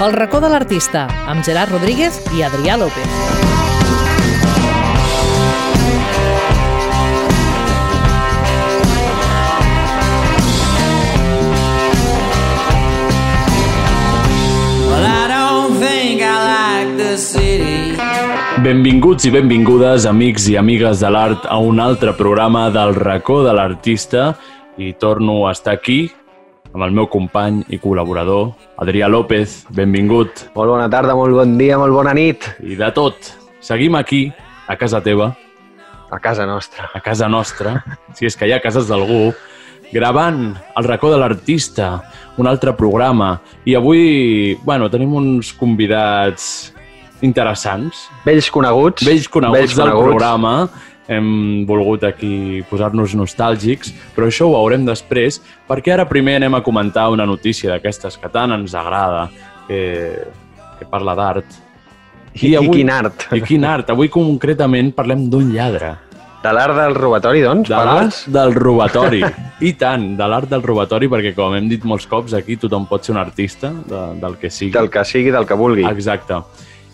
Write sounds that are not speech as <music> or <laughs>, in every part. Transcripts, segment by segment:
El racó de l'artista, amb Gerard Rodríguez i Adrià López. Well, I don't think I like the city. Benvinguts i benvingudes, amics i amigues de l'art, a un altre programa del racó de l'artista i torno a estar aquí amb el meu company i col·laborador, Adrià López. Benvingut. Molt bona tarda, molt bon dia, molt bona nit. I de tot, seguim aquí, a casa teva, A casa nostra. a casa nostra, <laughs> si és que hi ha cases d'algú, gravant el racó de l'artista, un altre programa. I avui, bueno, tenim uns convidats interessants, Vells coneguts. vells coneguts vells del coneguts. programa. Hem volgut aquí posar-nos nostàlgics, però això ho veurem després, perquè ara primer anem a comentar una notícia d'aquestes que tant ens agrada, que, que parla d'art. I, I quin art. I quin art. Avui concretament parlem d'un lladre. De l'art del robatori, doncs, De l'art del robatori. I tant, de l'art del robatori, perquè com hem dit molts cops, aquí tothom pot ser un artista de, del que sigui. Del que sigui, del que vulgui. Exacte.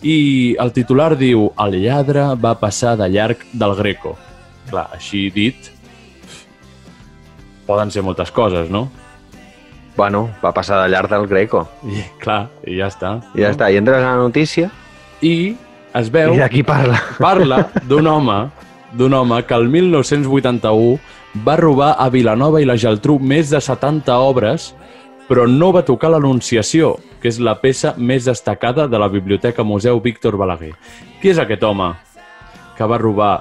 I el titular diu El lladre va passar de llarg del Greco. Clar, així dit, poden ser moltes coses, no? Bueno, va passar de llarg del Greco. I, clar, i ja està. I ja està. I entres a la notícia I es veu, i d'aquí parla. <laughs> parla d'un home, d'un home que el 1981 va robar a Vilanova i la Geltrú més de 70 obres, però no va tocar l'Anunciació, que és la peça més destacada de la Biblioteca Museu Víctor Balaguer. Qui és aquest home que va robar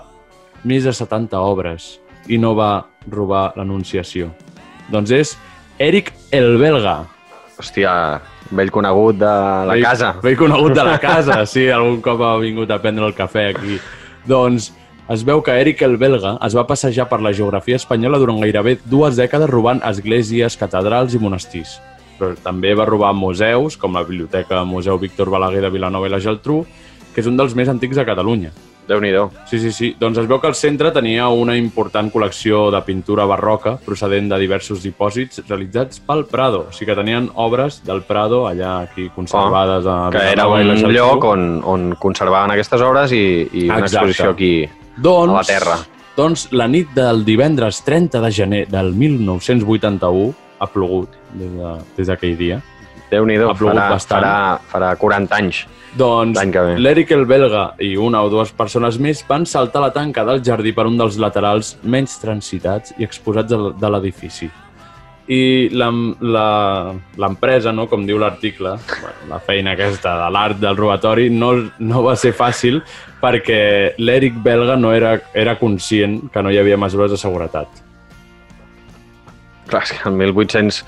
més de 70 obres i no va robar l'Anunciació? Doncs és Eric el Belga. Hòstia, vell conegut de la Vell- casa. Vell conegut de la <laughs> casa, sí, algun cop ha vingut a prendre el cafè aquí. Doncs es veu que Eric el Belga es va passejar per la geografia espanyola durant gairebé dues dècades robant esglésies, catedrals i monestirs. Però també va robar museus, com la Biblioteca Museu Víctor Balaguer de Vilanova i la Geltrú, que és un dels més antics de Catalunya. déu nhi Sí, sí, sí. Doncs es veu que el centre tenia una important col·lecció de pintura barroca procedent de diversos dipòsits realitzats pel Prado. O sigui que tenien obres del Prado allà aquí conservades a Oh, Que era Vilanova i la un lloc on, on conservaven aquestes obres i, i una Exacte. exposició aquí. Doncs, a la terra. Doncs la nit del divendres 30 de gener del 1981 ha plogut des de- des d'aquell dia. déu nhi Ha plogut farà, bastant. farà, farà 40 anys. Doncs l'Eric el belga i una o dues persones més van saltar la tanca del jardí per un dels laterals menys transitats i exposats de de l'edifici. I l'empresa, no, com diu l'article, bueno, la feina aquesta de l'art del robatori, no, no va ser fàcil perquè l'Eric belga no era, era conscient que no hi havia mesures de seguretat. Clar, és que el 1800...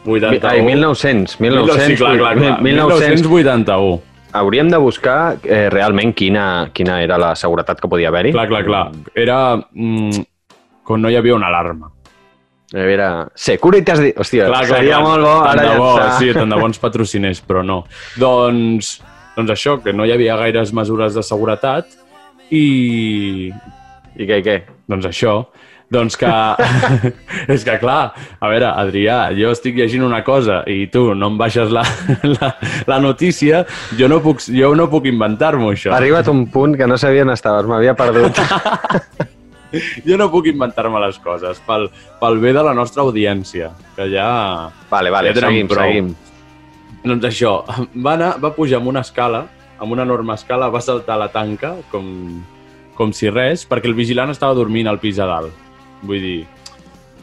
81. Ai, 1900. 1900, sí, clar, clar, clar. 1900 1981. Hauríem de buscar eh, realment quina, quina era la seguretat que podia haver-hi. Clar, clar, clar. Era mm, quan no hi havia una alarma. Era Securitas... Di... Hòstia, Clar, clar, seria clar. molt bo tant ara de bo, llançar... sí, tant de bons patrociners, però no. Doncs, doncs això, que no hi havia gaires mesures de seguretat i... I què, i què? Doncs això, doncs que... <laughs> és que, clar, a veure, Adrià, jo estic llegint una cosa i tu no em baixes la, la, la notícia, jo no puc, jo no puc inventar-m'ho, això. Ha arribat un punt que no sabia on estaves, m'havia perdut. <laughs> <laughs> Jo no puc inventar-me les coses pel, pel bé de la nostra audiència, que ja... vale, vale, Ja seguim, prou. seguim. Doncs això, <laughs> va, anar, va pujar amb una escala, amb una enorme escala, va saltar la tanca com, com si res, perquè el vigilant estava dormint al pis de dalt. Vull dir,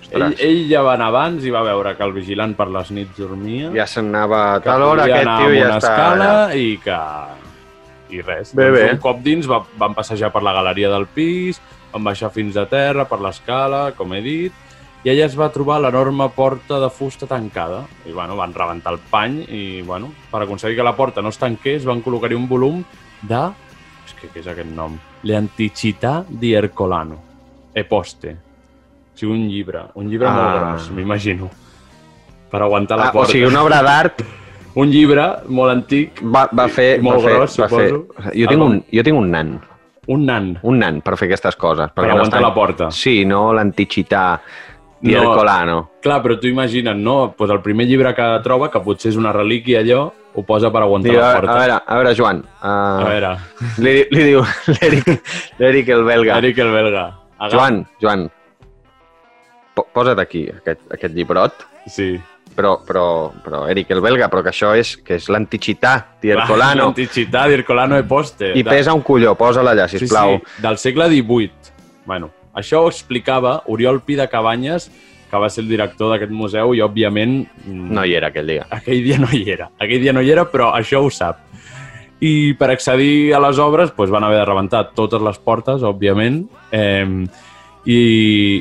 ell, Ostres. ell ja va anar abans i va veure que el vigilant per les nits dormia, Ja se'n anava a tal hora, aquest tio ja una està escala allà. i que... I res. Bé, doncs bé. Un cop dins va, van passejar per la galeria del pis, van baixar fins a terra per l'escala, com he dit, i ella es va trobar l'enorme porta de fusta tancada. I, bueno, van rebentar el pany i, bueno, per aconseguir que la porta no es tanqués, van col·locar-hi un volum de... És que què és aquest nom? Le Anticità di Ercolano. Eposte. O sigui, un llibre. Un llibre Ah. molt gros, m'imagino. Per aguantar la Ah, o porta. sigui, una obra d'art Un llibre molt antic, va, va fer... Molt va fer, gros, va fer. suposo. Jo tinc, un, jo tinc un nan, un nan. un nan per fer aquestes coses. Per aguantar no la porta. Sí, no l'anticità di No. Ercolano. Clar, però tu imagina't, no? Pues el primer llibre que troba, que potser és una relíquia allò, ho posa per aguantar Diu, la porta. a veure, a veure, Joan. Uh, a veure. Li, li diu <laughs> l'Eric l'Eric el belga. Eric el belga. Agafa- Joan, Joan, po posa't aquí, aquest, aquest llibrot. Sí. Però, però, però, Eric el belga, però que això és, que és l'antichità d'Hercolano. <laughs> L'antichità d'Hercolano e Poste. I pesa un colló, posa-la allà, sisplau. Sí, sí, del segle XVIII. Bueno, això ho explicava Oriol Pi de Cabanyes, que va ser el director d'aquest museu i, òbviament, mm, No hi era aquell dia. aquell dia no hi era. Aquell dia no hi era, però això ho sap. I per accedir a les obres doncs, van haver de rebentar totes les portes, òbviament, eh, i,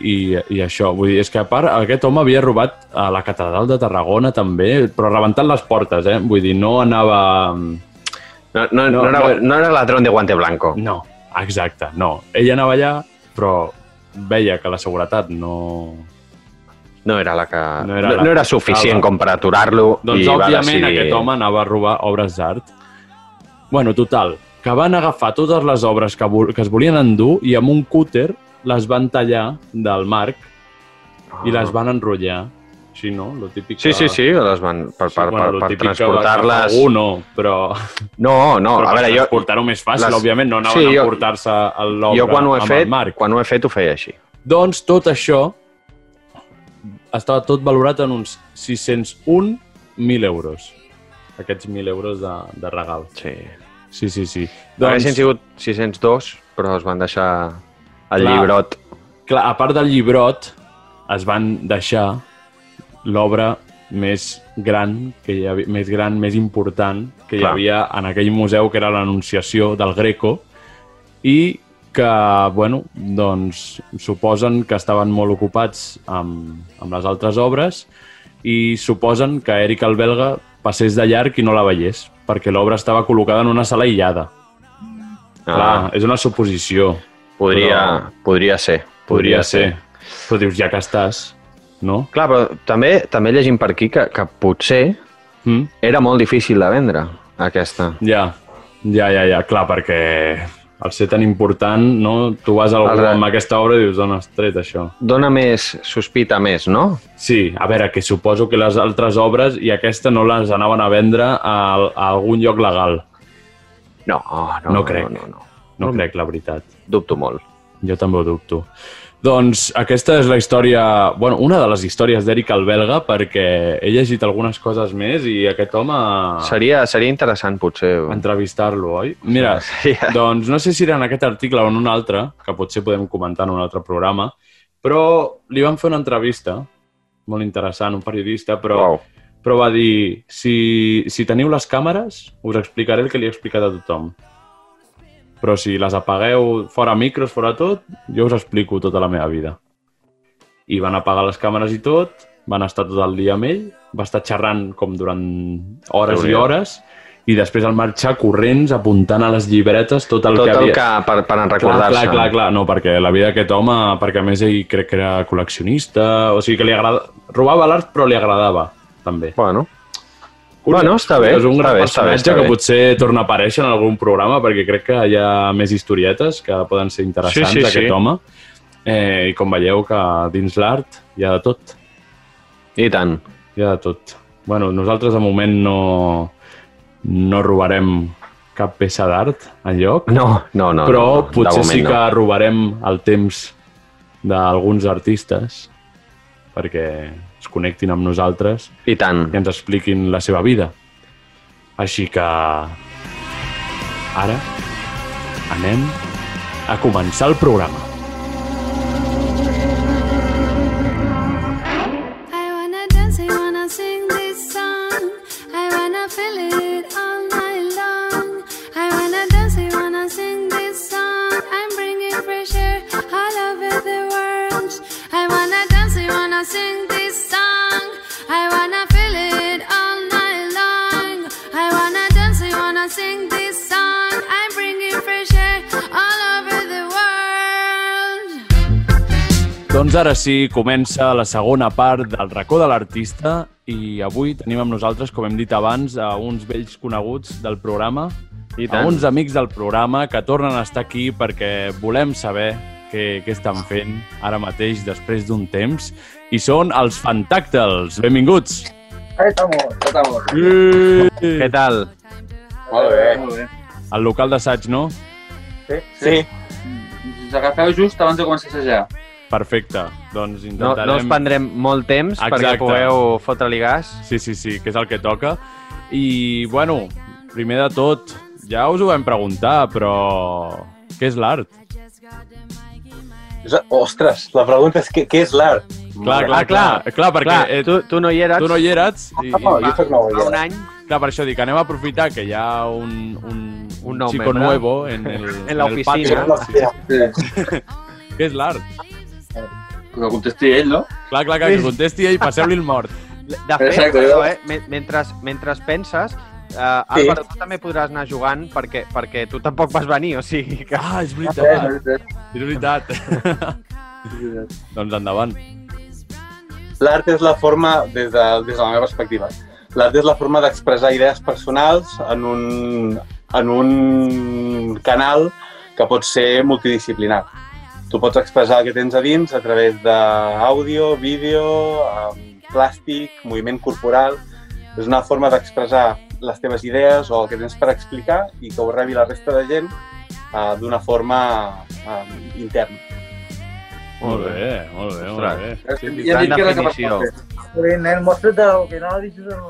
i, i això. Vull dir, és que a part aquest home havia robat a la catedral de Tarragona també, però rebentant les portes, eh? Vull dir, no anava... No, no, no, No, no, era, no. no era ladrón de guante blanco. No, exacte, no. Ell anava allà, però veia que la seguretat no... No era la que... No No era la no, era suficient com per aturar-lo Doncs, i va òbviament, decidir... aquest home anava a robar obres d'art. Bueno, total, que van agafar totes les obres que, que es volien endur i amb un cúter les van tallar del marc i les van enrotllar. Així, no? Lo típic Ah. Sí, sí, sí, les van, per, per, bueno, per, per transportar-les... Algú no, però, No, no, però a veure, jo, transportar-ho més fàcil, les- òbviament, no anaven Sí, a jo- emportar-se l'obra jo quan ho he amb fet, el marc. quan ho he fet ho feia així. Doncs tot això estava tot valorat en uns 601.000 euros. Aquests 1.000 euros de, de regal. Sí. Sí, sí, sí. Doncs... Haguessin sigut 602, però es van deixar el Clar. llibrot. clar, a part del llibrot, es van deixar l'obra més gran, que hi havia, més gran, més important que hi Clar. havia en aquell museu, que era l'Anunciació del Greco, i que, bueno, doncs, suposen que estaven molt ocupats amb, amb les altres obres i suposen que Eric el Belga passés de llarg i no la veiés, perquè l'obra estava col·locada en una sala aïllada. Clar, Ah, és una suposició. Podria, però- podria ser. Podria ser. Però dius, ja que estàs, no? Clar, però també, també llegim per aquí que, que potser Mm? era molt difícil de vendre, aquesta. Ja, ja, ja, ja, clar, perquè al ser tan important, no? Tu vas a algú amb aquesta obra i dius, d'on has tret això? Dona més sospita més, no? Sí, a veure, que suposo que les altres obres i aquesta no les anaven a vendre a, a algun lloc legal. No, no, No crec. No, no, no. No crec, la veritat. Dubto molt. Jo també ho dubto. Doncs aquesta és la història, bueno, una de les històries d'Eric el Belga, perquè he llegit algunes coses més i aquest home... Seria, seria interessant, potser. entrevistar-lo, oi? Mira, <laughs> Sí. doncs no sé si era en aquest article o en un altre, que potser podem comentar en un altre programa, però li van fer una entrevista, molt interessant, un periodista, però, Uau. però va dir, si, si teniu les càmeres, us explicaré el que li he explicat a tothom. Però si les apagueu fora micros, fora tot, jo us explico tota la meva vida. I van apagar les càmeres i tot, van estar tot el dia amb ell, va estar xerrant com durant hores i hores, i després al marxar corrents, apuntant a les llibretes tot el Tot que el havia... que, per, per en Clar, recordar-se. clar, clar, clar, no, perquè la vida d'aquest home, perquè a més ell crec que era col·leccionista, o sigui que li agrada... robava l'art però li agradava, també. Bueno, Bueno, està bé, És un està gran bé, està bé, personatge està que potser torna a aparèixer en algun programa perquè crec que hi ha més historietes que poden ser interessants Sí, sí, d'aquest sí. home. Eh, I com veieu que dins l'art hi ha de tot, i tant. hi ha de tot. Bueno, nosaltres de moment no, no robarem cap peça d'art enlloc, No, no, no. però no, no. potser moment sí que No. robarem el temps d'alguns artistes perquè es connectin amb nosaltres I tant. i ens expliquin la seva vida. Així que ara anem a començar el programa. Doncs ara sí, comença la segona part del racó de l'artista i avui tenim amb nosaltres, com hem dit abans, a uns vells coneguts del programa, I a uns amics del programa que tornen a estar aquí perquè volem saber què, què estan fent ara mateix després d'un temps i són els Fantàctals. Benvinguts! Ahí estamos, estamos. Què tal? Molt bé. Molt bé. Al local d'assaig, no? Sí. Us agafeu just abans de començar a assajar. Perfecte. Doncs No, intentarem... no us prendrem molt temps Exacte. perquè pugueu fotre-li gas. Sí, sí, sí, que és el que toca. I, bueno, primer de tot, ja us ho vam preguntar, però... Què és l'art? Ostres, la pregunta és què, què és l'art? Clar, clar, Ah, clar. clar, clar, perquè Clar, eh, tu, tu no hi eres tu no hi eres i, Ah, i jo soc nou, fa un any. clar, per això dic, anem a aprofitar que hi ha un, un, Un nou chico membre. nuevo en el, <laughs> En la el oficina. patio. Sí. Sí. <laughs> Què és l'art? Que contesti ell, no? Clar, clar, clar, que contesti ell, passeu-li el mort. De fet, Exacte, jo- eh? men- mentre, mentre penses, uh, Álvaro, tu també podràs anar jugant perquè, perquè tu tampoc vas venir, o sigui que... Ah, és veritat, és veritat. sí. doncs endavant. L'art és la forma, des de, des de la meva perspectiva, l'art és la forma d'expressar idees personals en un, en un canal que pot ser multidisciplinar. Tu pots expressar el que tens a dins a través d'àudio, vídeo, eh, plàstic, moviment corporal. És una forma d'expressar les teves idees o el que tens per explicar i que ho rebi la resta de gent eh, d'una forma eh, interna. Molt bé, molt bé, molt Ostres. bé. Ja dit que era definició. Joder, nen, mostra't el que no això.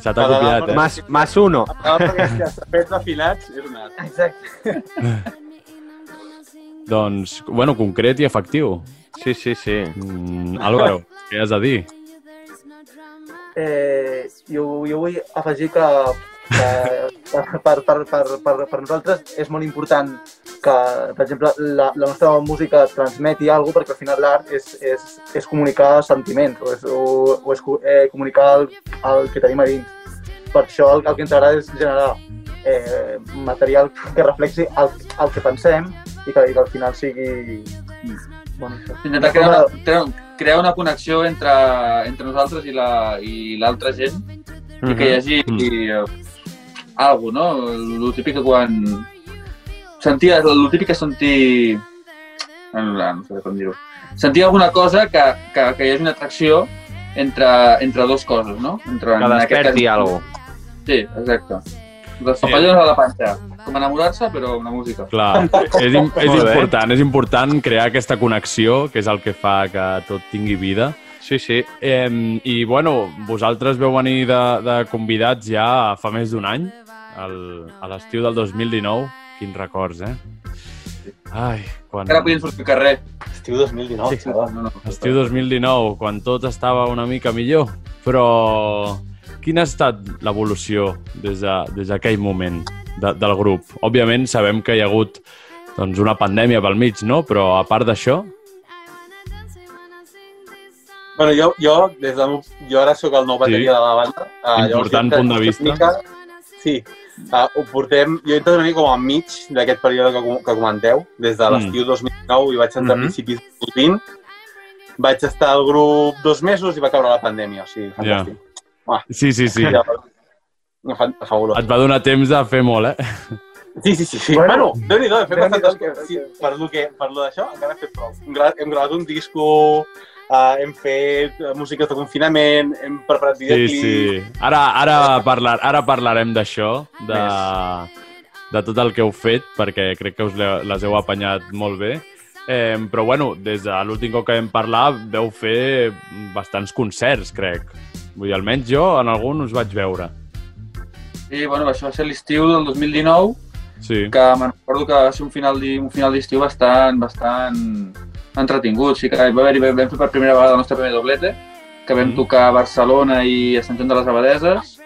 Se t'ha copiat, eh? Mas, mas uno. No, perquè que els fets afinats és un art. Exacte. Doncs, bueno, concret i efectiu. Sí, sí, sí. Mm, Álvaro, què has de dir? Eh, jo, jo vull afegir que, que per, per, per, per, per nosaltres és molt important que, per exemple, la, la nostra música transmeti alguna cosa, perquè al final l'art és, és, és comunicar sentiments o és, o, o és eh, comunicar el, el que tenim a dins. Per això el, el que ens agrada és generar eh, material que reflexi el, el que pensem i que, i que al final sigui... Bueno. Intentar crear una, crear, crear una connexió entre, entre nosaltres i la- i l'altra gent i que hi hagi mm. alguna no? El típic que quan... Sentir, el típic que sentir... No, no sé com dir-ho. Sentir alguna cosa que, que, que hi hagi una atracció entre, entre dues coses, no? Entre, Que en aquest desperti cas- alguna cosa. Sí, exacte. Les papallones a la panxa. Com enamorar-se, però amb la música. Clar, <laughs> és, im és important, és important crear aquesta connexió, que és el que fa que tot tingui vida. Sí, sí. Eh, I, bueno, vosaltres veu venir de, de convidats ja fa més d'un any, el, a l'estiu del 2019. Quins records, eh? Ai, quan... Encara podien sortir al carrer. Estiu 2019, sí, No, no. Estiu 2019, quan tot estava una mica millor. Però quina ha estat l'evolució des de- des d'aquell moment de, del grup? Òbviament sabem que hi ha hagut doncs, una pandèmia pel mig, no? Però a part d'això, Bueno, jo, jo, des meu- jo ara sóc el nou bateria Sí. de la banda. Uh, Important punt de vista. sí, uh, ho portem... Jo he entrat una mica com enmig d'aquest període que, que comenteu, des de Mm. l'estiu 2019 i vaig entrar Mhm. a principis del 2020. Vaig estar al grup dos mesos i va caure la pandèmia, o sigui, fantàstic. Sí, sí, sí. Fabulós. Et va donar temps de fer molt, eh? Sí, sí, sí. sí. Bueno, Bueno, déu-n'hi-do, he fet Déu-n'hi-do bastantes que- coses. Sí, per lo que, per lo d'això, encara he fet prou. Hem gravat, hem gravat un disco, uh, hem fet eh, músiques de confinament, hem preparat Sí, videoclips... sí. Ara, ara, parlar, ara parlarem d'això, de, de tot el que heu fet, perquè crec que us le- les heu apanyat molt bé. Eh, però, bueno, des de l'últim cop que vam parlar, veu fer bastants concerts, crec. Vull dir, almenys jo en algun us vaig veure. I, bueno, això va ser l'estiu del 2019, Sí. que me'n recordo que va ser un final di- un final d'estiu bastant, bastant entretingut. Sí que va haver vam fer per primera vegada el nostre primer doblete, que vam Mm. tocar a Barcelona i a Sant Joan de les Abadeses.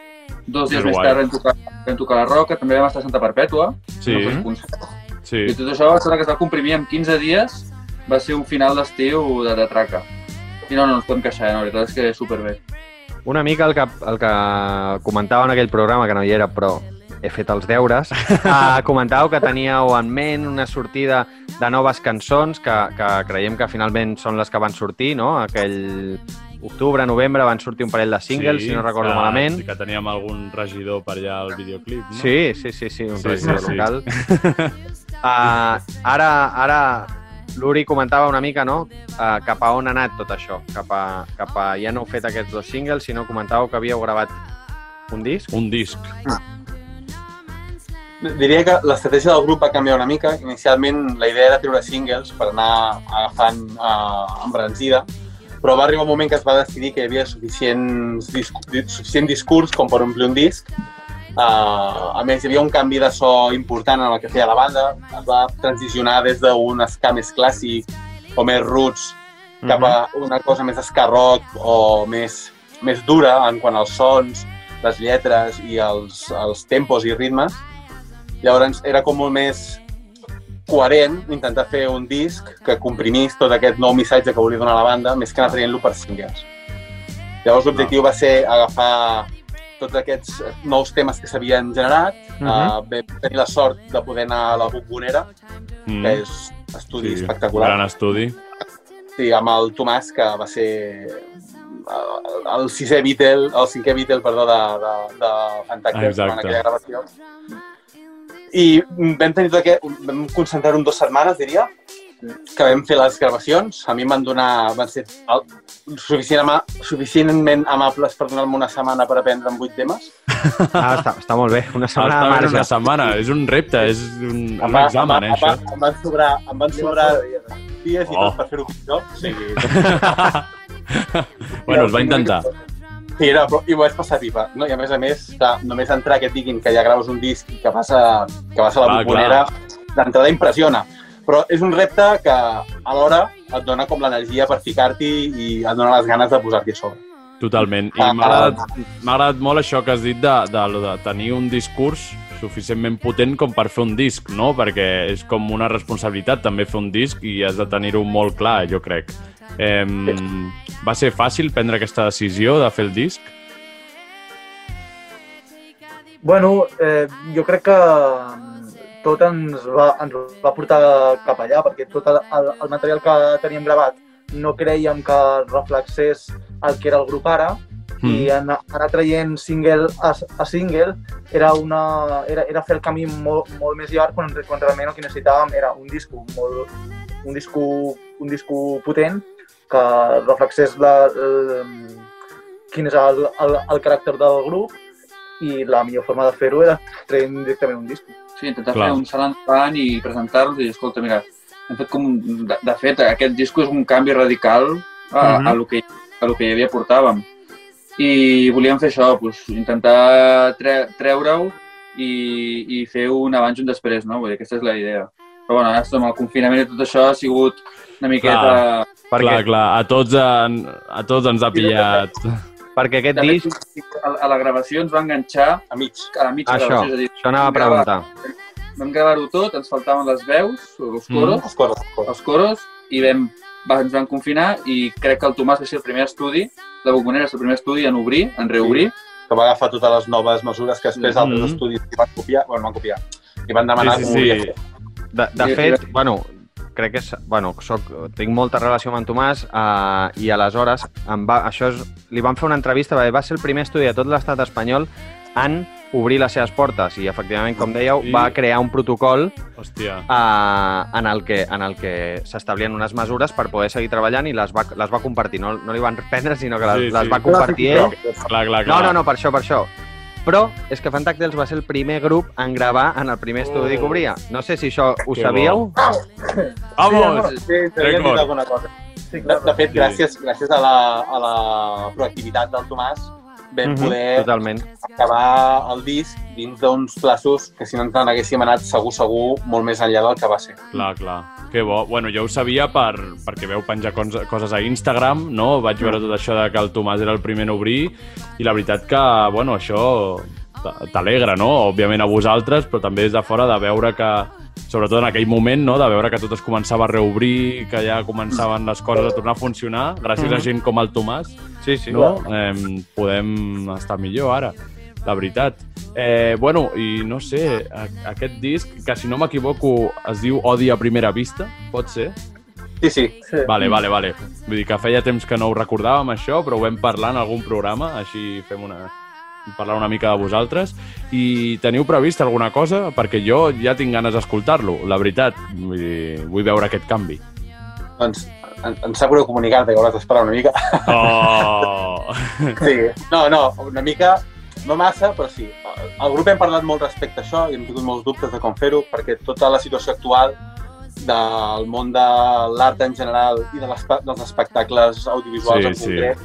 Dos dies més tard vam tocar, vam tocar a la Roca, també vam estar a Santa Perpètua. Sí, sí. I tot això va ser que es va comprimir en 15 dies, va ser un final d'estiu de, de traca. I no, no ens podem queixar, eh? la veritat és que superbé. Una mica el que, el que comentava en aquell programa, que no hi era, però he fet els deures, uh, <laughs> comentàveu que teníeu en ment una sortida de noves cançons que, que creiem que finalment són les que van sortir, no? Aquell octubre, novembre van sortir un parell de singles, si no recordo que, malament. Sí, que teníem algun regidor per allà al videoclip, no? Sí, sí, sí, sí, un Sí, sí, regidor sí, sí. local. Uh, <laughs> ara, ara l'Uri comentava una mica, no?, uh, cap a on ha anat tot això. Cap a, cap a... Ja no heu fet aquests dos singles, sinó comentàveu que havíeu gravat un disc. Un disc. Diria que l'estratègia del grup va canviar una mica. Inicialment la idea era treure singles per anar agafant uh, embranzida, però va arribar un moment que es va decidir que hi havia suficient, disc, suficient discurs com per omplir un disc. Uh, a més, hi havia un canvi de so important en el que feia la banda. Es va transicionar des d'un ska més clàssic o més roots cap a una cosa més ska rock o més, més dura en quant als sons, les lletres i els, els tempos i ritmes. Llavors era com molt més coherent intentar fer un disc que comprimís tot aquest nou missatge que volia donar la banda, més que anar traient-lo per singles. Llavors l'objectiu va ser agafar tots aquests nous temes que s'havien generat, uh. -huh. uh, vam tenir la sort de poder anar a la Bombonera, Mm. que és un estudi Sí, espectacular. Gran estudi. Sí, amb el Tomàs, que va ser el, el sisè Beatle, el cinquè Beatle, perdó, de, de, de Fantàctic en Exacte. aquella gravació. I vam tenir tot aquest... Vam concentrar-ho en dues setmanes, diria, que vam fer les gravacions. A mi em van donar... Van ser el, suficient ama, suficientment amables per donar-me una setmana per aprendre en vuit temes. <laughs> Ah, està, està molt bé. Una setmana Està de bé marge. una setmana, és un repte, és un, un va- examen, eh, em, va- això. em van sobrar, em van sobrar dies i Oh. tot per fer-ho millor. O sigui, <laughs> bueno, es va intentar. Sí, no, però, i ho vaig passar pipa. No? I a més a més, clar, només entrar que et diguin que ja graves un disc i que vas a, que vas a la Clar, bombonera, d'entrada impressiona. Però és un repte que alhora et dona com l'energia per ficar-t'hi i et dona les ganes de posar-t'hi a sobre. Totalment. I Ah, m'ha agradat, agradat molt això que has dit de, de, de tenir un discurs suficientment potent com per fer un disc, no? Perquè és com una responsabilitat també fer un disc i has de tenir-ho molt clar, jo crec. Eh, va ser fàcil prendre aquesta decisió de fer el disc? Bueno, eh, jo crec que tot ens va, ens va portar cap allà, perquè tot el, el, el material que teníem gravat no creiem que reflexés el que era el grup ara, Mm. i anar, anar traient single a, a single era, una, era, era fer el camí molt, molt més llarg quan, quan realment el que necessitàvem era un disco molt, un disco, un disco potent que reflexés la, el, quin és el, el, el caràcter del grup i la millor forma de fer-ho era traient directament un disco. Sí, intentar Clar. fer un salt endavant i presentar-los i, escolta, mira, hem fet com... De, de fet, aquest disco és un canvi radical a, Mhm. a, lo, que, a lo que ja havia portàvem. I volíem fer això, doncs, intentar tre, treure-ho i, i fer un abans i un després, no? Vull dir, aquesta és la idea. Però bueno, ara amb el confinament i tot això ha sigut una miqueta... Clar. Perquè, Clar, clar, a tots, en, a tots ens ha pillat. Perquè aquest De disc... a, a la gravació ens va enganxar A mig. a la mitja Això, gravació. És a dir, això anava a gravar- preguntar. Vam gravar-ho tot, ens faltaven les veus, els Mm. coros, Els cors, els cors. els coros i vam, va, ens van confinar i crec que el Tomàs va ser el primer estudi, la Bombonera és el primer estudi en obrir, en reobrir. que va agafar totes les noves mesures que després Mhm. altres estudis van copiar, bueno, no van copiar, li van demanar Sí, sí, sí. De, de Sí, fet, sí. bueno, crec que és, bueno, soc, tinc molta relació amb en Tomàs uh, i aleshores em va, això és, li van fer una entrevista, perquè va ser el primer estudi de tot l'estat espanyol en obrir les seves portes i efectivament, com dèieu, Sí. va crear un protocol Hòstia. uh, en el que, en el que s'establien unes mesures per poder seguir treballant i les va, les va compartir. No, no li van prendre, sinó que les, Sí, les sí. va compartir ell. Clar, clar, clar. No, no, no, per això, per això. Però és que Fantàctils va ser el primer grup en gravar en el primer estudi que obria. No sé si això ho Que sabíeu. Vamos! Sí, Record. dit alguna cosa. Sí, De, de fet, Sí. gràcies, gràcies a la, a la proactivitat del Tomàs vam Mhm, poder Totalment. acabar el disc dins d'uns plaços que si no ens n'haguéssim anat segur, segur, molt més enllà del que va ser. Clar, clar. Que bo. Bueno, jo ho sabia per, perquè veu penjar cos- coses a Instagram, no? Vaig veure tot això de que el Tomàs era el primer en obrir i la veritat que, bueno, això t'alegra, no? Òbviament a vosaltres, però també des de fora de veure que, sobretot en aquell moment, no? de veure que tot es començava a reobrir, que ja començaven les coses a tornar a funcionar, gràcies a gent com el Tomàs, Sí, sí. no? Eh, podem estar millor ara, la veritat. Eh, bueno, i no sé, aquest disc, que si no m'equivoco es diu Odi a primera vista, pot ser? Sí, sí. Sí. Vale, vale, vale. Vull dir que feia temps que no ho recordàvem, això, però ho vam parlar en algun programa, així fem una parlar una mica de vosaltres. I teniu previst alguna cosa? Perquè jo ja tinc ganes d'escoltar-lo, la veritat. Vull dir, vull veure aquest canvi. doncs em, em sap greu comunicar-te que hauràs d'esperar una mica. Oh! <laughs> Sí, no, no, una mica, no massa, però sí. Al grup hem parlat molt respecte a això i hem tingut molts dubtes de com fer-ho, perquè tota la situació actual del món de l'art en general i de l'espe- dels espectacles audiovisuals Sí, en sí. concret,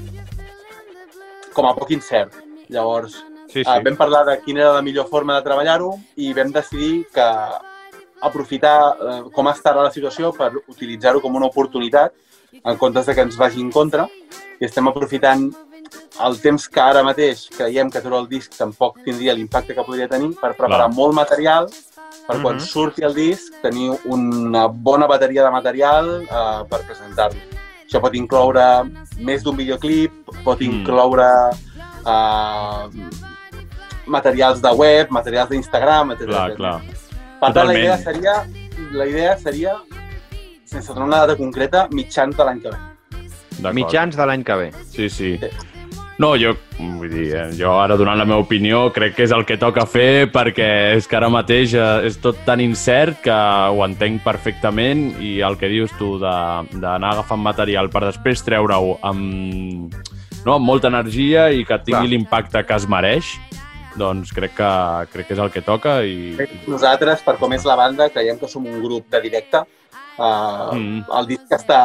com a poc incert. Llavors, Sí, sí. vam parlar de quina era la millor forma de treballar-ho i vam decidir que aprofitar uh, com està ara la situació per utilitzar-ho com una oportunitat en comptes de que ens vagi en contra i estem aprofitant el temps que ara mateix creiem que treure el disc tampoc tindria l'impacte que podria tenir per preparar Clar. molt material per quan Mhm. surti el disc tenir una bona bateria de material uh, per presentar-lo. Això pot incloure més d'un videoclip, pot Mm. incloure uh, materials de web, materials d'Instagram, etc. Clar, etc. clar. Per tant, la idea seria, la idea seria, sense donar una data concreta, mitjans de l'any que ve. Mitjans de l'any que ve. Sí, sí. No, jo, vull dir, eh, jo ara donant la meva opinió crec que és el que toca fer perquè és que ara mateix eh, és tot tan incert que ho entenc perfectament i el que dius tu de- d'anar agafant material per després treure-ho amb, no, amb molta energia i que tingui l'impacte que es mereix, doncs crec que, crec que és el que toca i... Nosaltres, per com és la banda, creiem que som un grup de directe. Uh, Mm. El disc està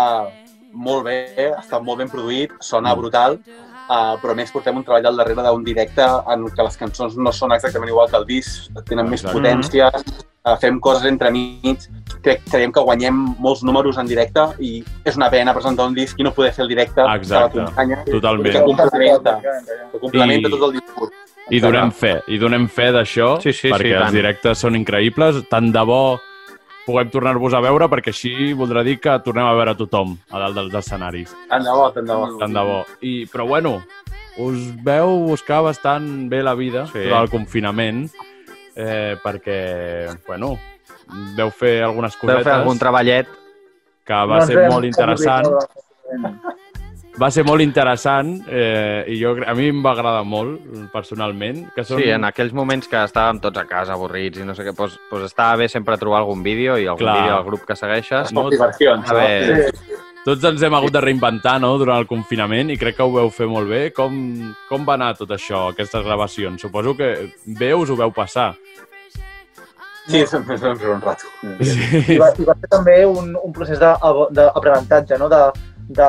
molt bé, està molt ben produït, sona Mm. brutal, uh, però a més portem un treball al darrere d'un directe en què les cançons no són exactament igual que el disc, tenen més Exacte. potència, uh, fem coses entre mig, crec, creiem que guanyem molts números en directe i és una pena presentar un disc i no poder fer el directe Exacte. que l'acompanya, Totalment. que complementa, que complementa I- tot el discurs. I donem fe, i donem fe d'això, Sí, sí, sí, perquè els tant. directes són increïbles. Tant de bo puguem tornar-vos a veure, perquè així voldrà dir que tornem a veure tothom a dalt dels escenaris. Tant de bo, tant de bo. Tant de bo. I, però bueno, us veu buscar bastant bé la vida Sí. durant el confinament, eh, perquè, bueno, veu fer algunes cosetes fer algun treballet. que va ser molt interessant. Va ser molt interessant eh, i jo, a mi em va agradar molt, personalment. Que són... Sí, en aquells moments que estàvem tots a casa avorrits i no sé què, doncs, doncs estava bé sempre trobar algun vídeo i algun Clar. vídeo del grup que segueixes. No, Molt diversions, A veure, Tots ens hem hagut de reinventar no? durant el confinament i crec que ho veu fer molt bé. Com, com va anar tot això, aquestes gravacions? Suposo que bé us ho veu passar. Sí, sempre vam fer un rato. Sí. I va, i va ser també un, un procés de- d'aprenentatge, no? De, de,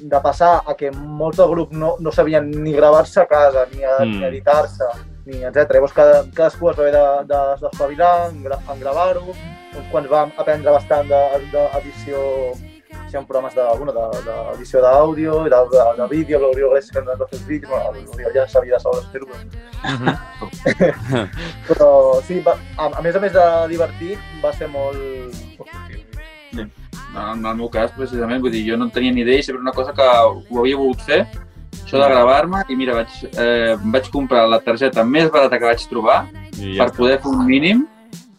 de passar a que molts del grup no, no sabien ni gravar-se a casa, ni, a, Mm. ni editar-se, ni etc. Llavors cada, cadascú es va haver de- de- d'espavilar de, en, en gravar-ho. Uns quants vam aprendre bastant d'edició si en programes de, bueno, de, d'edició d'àudio, i de, de, de vídeo, l'Oriol Gres que ens va fer els vídeos, bueno, l'Oriol ja sabia de sobres fer-ho, però però sí, va, a, a més a més de divertit, va ser molt... molt positiu. En el meu cas, precisament, vull dir, jo no en tenia ni idea i sempre una cosa que ho havia volgut fer, això de gravar-me, i mira, vaig, eh, vaig comprar la targeta més barata que vaig trobar I per poder fer un mínim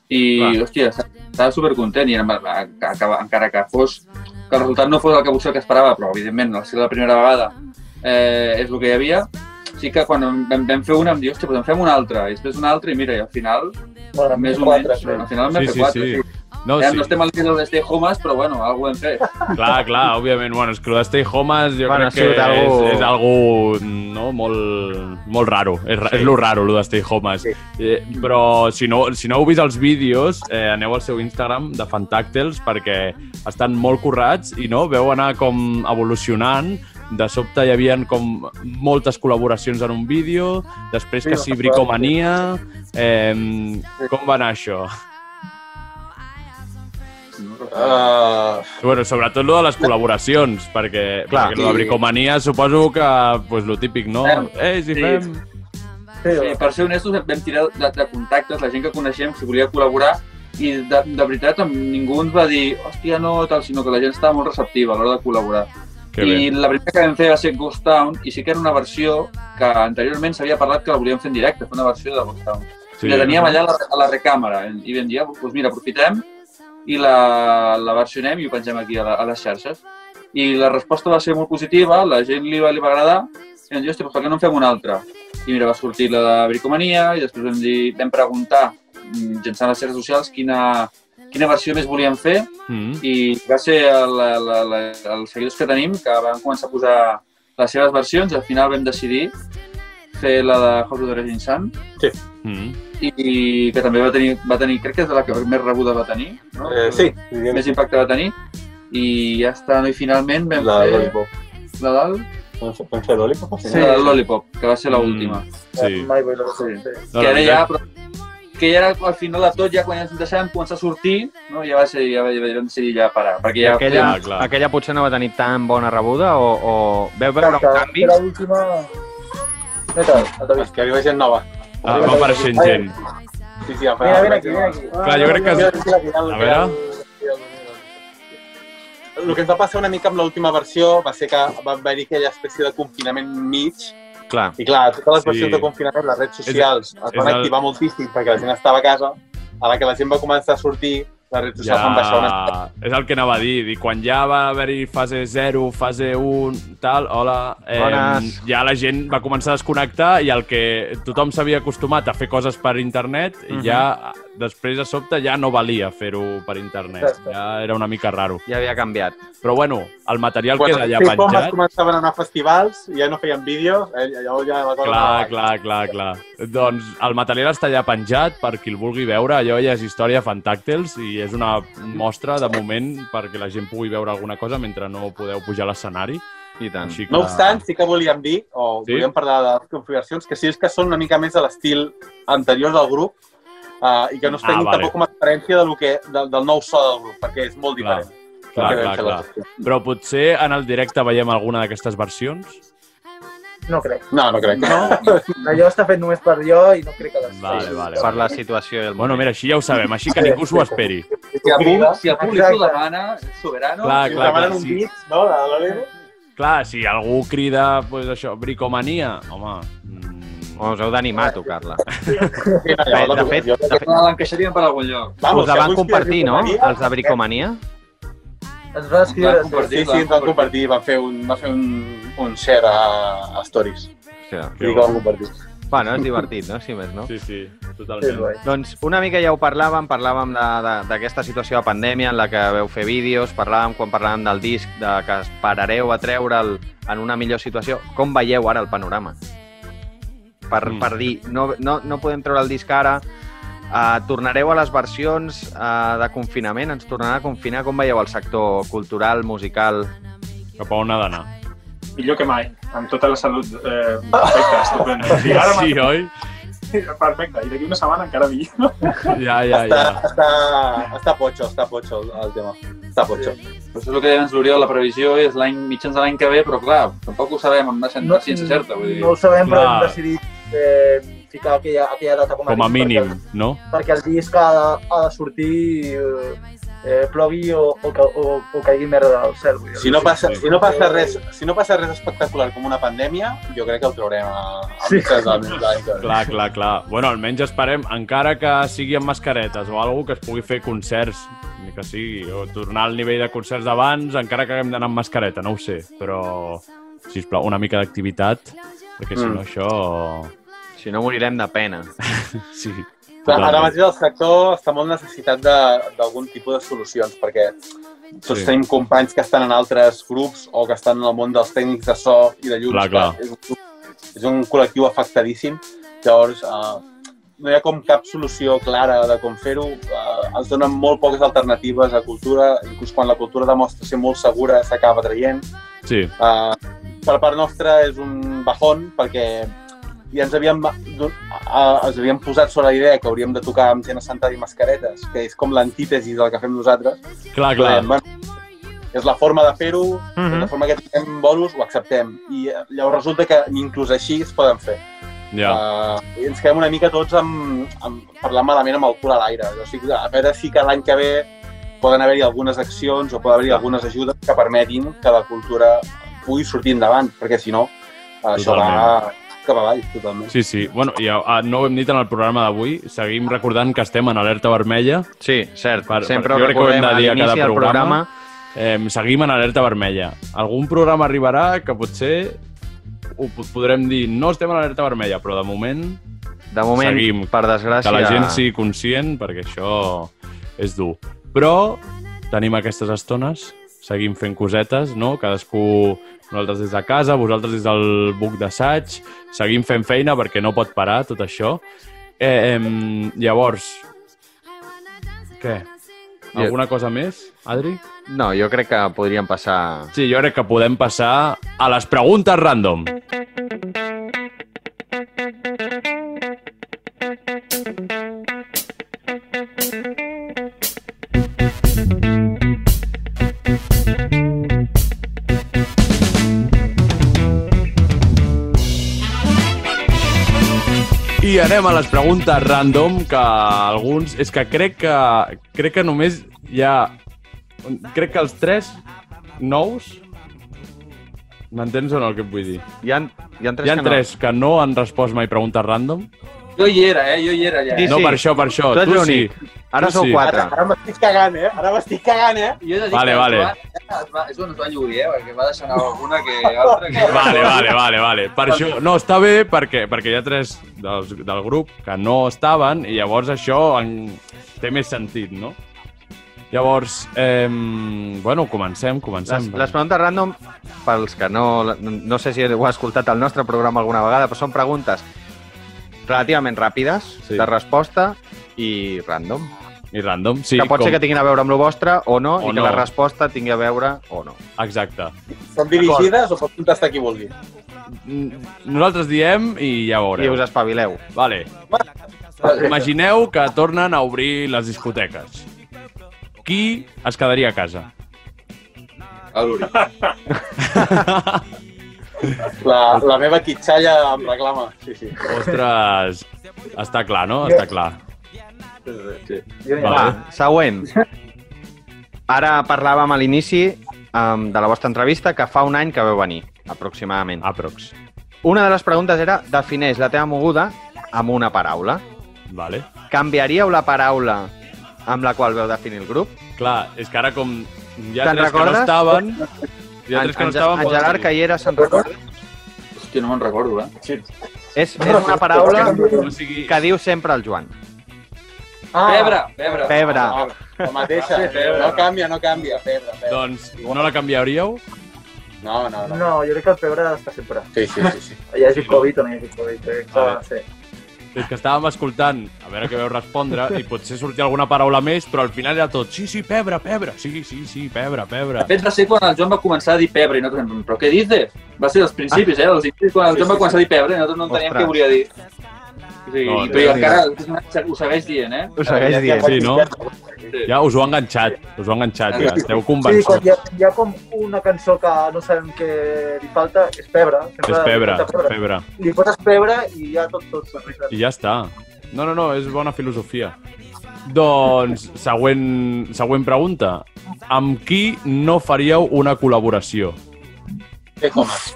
i, Clar. hòstia, estava supercontent i acaba, encara que fos que el resultat no fos el que potser que esperava, però evidentment, al ser la primera vegada eh, és el que hi havia, sí que quan vam, vam fer una em diu, hòstia, doncs en fem una altra, i després una altra, i mira, i al final, Bueno, més o quatre, menys, al final vam Sí, fer sí, quatre, sí. sí. No, Eh, sí. No estem al nivell de Stay Homes, però bueno, alguna hem fet. Clar, clar, òbviament. Bueno, és que el de Stay Homes jo Bueno, crec que algo- és, és algo no, molt, molt raro. És, sí. és lo raro, el de Stay Homes. Sí. Eh, però si no, si no heu vist els vídeos, eh, aneu al seu Instagram de Fantàctils perquè estan molt currats i no veu anar com evolucionant de sobte hi havia com moltes col·laboracions en un vídeo, després Sí, que sí, no, bricomania... Eh, com va anar això? Uh, Bueno, sobretot lo de les col·laboracions, perquè, Clar. perquè lo de bricomania suposo que, pues, lo típic, no? Fem. Eh, si Sí. fem... Sí, Sí, per ser honestos, vam tirar de, de contactes, la gent que coneixem, si volia col·laborar, i de, de veritat ningú ens va dir hòstia, no, tal, sinó que la gent estava molt receptiva a l'hora de col·laborar. Que I bé. la primera que vam fer va ser Ghost Town, i sí que era una versió que anteriorment s'havia parlat que la volíem fer en directe, fer una versió de Ghost Town. Sí. I la teníem allà a la, a la recàmera, i vam dir, ah, doncs mira, aprofitem i la, la versionem i ho pengem aquí a, la, a les xarxes. I la resposta va ser molt positiva, la gent li va, li va agradar, i vam dir, hòstia, per què no en fem una altra? I mira, va sortir la de bricomania, i després vam, dir, vam preguntar, mm, mitjançant les xarxes socials, quina, quina versió més volíem fer Mm. i va ser el, el, el, els seguidors que tenim que van començar a posar les seves versions i al final vam decidir fer la de Dress in Sun Mm. i, i que també va tenir, va tenir, crec que és la que més rebuda va tenir, no? Eh, sí, diríem Més impacte va tenir i ja està, no? i finalment vam la fer Lollipop. la del, Vam fer- Lollipop? sí. Sí. la del Lollipop, que va ser Mm. l'última. Sí. La Sí. sí. No, que la ara ja, però, que ja era al final de tot, ja quan ens deixàvem començar a sortir, no? ja va ser, ja, va- ja vam decidir ja parar, perquè ja... aquella, clar, clar. aquella potser no va tenir tan bona rebuda o, o veu veure un canvi? Era l'última... Què tal, el que arriba gent nova. Ah, va apareixent gent. Sí, sí, em fa- Mira, mira aquí, mira aquí. Clar, jo crec que... Mira, mira, mira, A mira, veure. El que ens va passar una mica amb l'última versió va ser que va haver-hi aquella espècie de confinament mig Clar. i clar, totes les Sí. versions de confinament, les redes socials es van el- activar moltíssim perquè la gent estava a casa. A la que la gent va començar a sortir, baixar una. Ja, és el que anava a dir. I quan ja va haver-hi fase 0, fase 1, tal, hola, eh, Bones. ja la gent va començar a desconnectar i el que tothom s'havia acostumat a fer coses per internet, Mhm. ja després de sobte ja no valia fer-ho per internet. Exacte. Ja era una mica raro. Ja havia canviat. Però bueno, el material Quan queda els ja K-popers penjat. començaven a anar a festivals i ja no feien vídeos, eh, llavors ja la cosa Clar, anava clar, clar, clar. Doncs el material està ja penjat per qui el vulgui veure. Allò ja és història fantàctils i és una mostra de moment perquè la gent pugui veure alguna cosa mentre no podeu pujar a l'escenari. I tant. Així que... No obstant, sí que volíem dir, o sí? volíem parlar de les configuracions, que sí és que són una mica més de l'estil anterior del grup uh, i que no es Ah, prenguin vale. tampoc com a referència de lo que, del, del nou so del grup, perquè és molt Clar, diferent. clar, del clar, clar. dia. Però potser en el directe veiem alguna d'aquestes versions? No crec. No, no crec. No? Allò està fet només per jo i no crec que les Vale, vale. Per la situació i el Bueno, mira, així ja ho sabem, així que ningú s'ho esperi. Si el públic, si el públic ho demana, soberano. Clar, Si clar, demanen clar, un sí. beat, no, de l'Olero, Clar, si algú crida, pues, això, bricomania, home... Oh, us heu d'animar a tocar-la. sí, <laughs> De fet, de fet, L'encaixarien per algun lloc. Vamos, us la van compartir, no? Els de Bricomania? Ens va escriure... Sí, sí, ens van compartir, van fer un, van fer un, un share a, a Stories. Sí, que van compartir. Bueno, és divertit, no? Si més, no? Sí, sí, Sí, totalment. guai. Doncs una mica ja ho parlàvem, parlàvem de- de- d'aquesta situació de pandèmia en la que veu fer vídeos, parlàvem quan parlàvem del disc, de que esperareu a treure'l en una millor situació. Com veieu ara el panorama? Per, Mm. per dir, no, no, no podem treure el disc ara, uh, tornareu a les versions uh, de confinament, ens tornarà a confinar. Com veieu el sector cultural, musical? Cap a on ha d'anar? millor que mai, amb tota la salut eh, perfecta, estupenda. <laughs> Sí, ara Sí, sí. oi? Perfecte, i d'aquí una setmana encara millor. <laughs> Ja, ja, Està, ja. està, està potxo, està potxo el, el tema. Està potxo. Però això és el que deia abans l'Oriol, la previsió és l'any mitjans de l'any que ve, però clar, tampoc ho sabem amb una No, ciència certa. Vull dir. no ho sabem, però Clar. hem decidit eh, ficar aquella, aquella data com a, Com a mínim, Perquè, no? perquè el disc ha de, ha de sortir, eh, eh, plogui o, o, o, o caigui merda del cel. Vull dir. Si no, passa, si, no passa res, si no passa res espectacular com una pandèmia, jo crec que el traurem a, a Sí. mitjans del. Clar, clar, clar. Bueno, almenys esperem, encara que sigui amb mascaretes o alguna que es pugui fer concerts, ni que sigui, o tornar al nivell de concerts d'abans, encara que haguem d'anar amb mascareta, no ho sé, però, sisplau, una mica d'activitat, perquè si Mm. no això... Si no, morirem de pena. <laughs> Sí, Clar, Ara totalment. mateix el sector està molt necessitat de- d'algun tipus de solucions, perquè tots Sí. tenim companys que estan en altres grups o que estan en el món dels tècnics de so i de llums. Clar, clar. que És, un, és un col·lectiu afectadíssim. Llavors, uh, no hi ha com cap solució clara de com fer-ho. Uh, ens donen molt poques alternatives a cultura, inclús quan la cultura demostra ser molt segura s'acaba traient. Sí, Uh, per part nostra és un bajón perquè ja ens havíem, uh, ens havíem posat sobre la idea que hauríem de tocar amb gent assentada i mascaretes, que és com l'antítesi del que fem nosaltres. clar, Però clar. dèiem, bueno, és la forma de fer-ho, és Mhm. la forma que tenim bolos, ho acceptem. I eh, llavors resulta que ni inclús així es poden fer. Ja. Uh, ens quedem una mica tots amb, amb parlant malament amb el cul a l'aire. O sigui, a veure si que l'any que ve poden haver-hi algunes accions o poden haver-hi algunes ajudes que permetin que la cultura pugui sortir endavant, perquè si no, això va cap avall, totalment. Sí, sí. Bueno, i ah, no ho hem dit en el programa d'avui, seguim recordant que estem en alerta vermella. Sí, cert. Per- Sempre per- ho recordem de a l'inici cada del programa. Eh, seguim en alerta vermella. Algun programa arribarà que potser ho po- podrem dir no estem en alerta vermella, però de moment De moment, Seguim. per desgràcia... que la gent sigui conscient perquè això és dur. Però tenim aquestes estones, seguim fent cosetes, no? Cadascú, nosaltres des de casa, vosaltres des del buc d'assaig, seguim fent feina perquè no pot parar tot això. Eh, eh, llavors, què? Alguna cosa més, Adri? No, jo crec que podríem passar... Sí, jo crec que podem passar a les preguntes random. I anem a les preguntes random, que alguns... És que crec que, crec que només hi ha... Crec que els tres nous... M'entens o no el que et vull dir? Hi ha, hi ha tres Hi ha que no. tres que no han respost mai preguntes random. Jo hi era, eh? Jo hi era allà. Sí, no, per això, per això. Tu Tu sí. Ara Tu sou sí. quatre. Ara, ara m'estic cagant, eh? Ara m'estic cagant, eh? Jo he de dir Vale, que vale. es va, és on es va lluir, eh? Perquè va deixar anar alguna que altra que... Vale, vale, vale, vale. Per això, no, està bé perquè, perquè hi ha tres dels, del grup que no estaven i llavors això en, té més sentit, no? Llavors, eh, bueno, comencem, comencem. Les, les preguntes random, pels que no, no sé si heu escoltat el nostre programa alguna vegada, però són preguntes relativament ràpides, Sí. de resposta i random. I random, sí. Que pot com... ser que tinguin a veure amb el vostre o no, O i que no. la resposta tingui a veure o no. Exacte. Són dirigides o pot contestar qui vulgui? Mm, Nosaltres diem i ja I veureu. us espavileu. Vale. Imagineu que tornen a obrir les discoteques. Qui es quedaria a casa? A l'Uri. <laughs> La, la meva quitxalla em reclama. Sí, sí. Ostres, està clar, no? Està clar. Sí. Vale. Va, següent. Ara parlàvem a l'inici um, de la vostra entrevista que fa un any que veu venir, aproximadament. Aprox. Una de les preguntes era defineix la teva moguda amb una paraula. Vale. Canviaríeu la paraula amb la qual veu definir el grup? Clar, és que ara com hi ha Te'n tres que no recordes? estaven... <laughs> Hi ha En, tres que no en, estaven... en Gerard Callera se'n recorda? Hòstia, no me'n recordo, eh? És, és una paraula O sigui, que diu sempre el Joan. Ah, Pebre, pebre. Pebre. Ah, la mateixa. No canvia, no canvia. Febre, febre. doncs, no la canviaríeu? No, no, no. No, jo crec que el pebre està sempre. Sí, sí, sí. sí. Hi hagi Covid o no hi hagi Covid. Crec que, Vale. sí. És que estàvem escoltant, a veure què veu respondre, i potser sortia alguna paraula més, però al final era tot, sí, sí, pebre, pebre, sí, sí, sí, pebre, pebre. De fet, va ser quan el Joan va començar a dir pebre i nosaltres, però què dices? Va ser dels principis, eh? Dels inicis, quan el Joan va començar a dir pebre i nosaltres no enteníem Ostres. què volia dir. Sí, No, no, però no, encara ho segueix dient, eh? Ho segueix dient. Sí, no? Sí. Ja us ho ha enganxat, us ho ha enganxat, ja esteu Sí, quan convençuts. hi ha, hi ha com una cançó que no sabem què li falta, és pebre. Sempre És pebre, falta pebre. Li poses pebre i ja tot, tot s'arregla. I ja està. No, no, no, és bona filosofia. Doncs, següent, següent pregunta. Amb qui no faríeu una col·laboració? Què comes?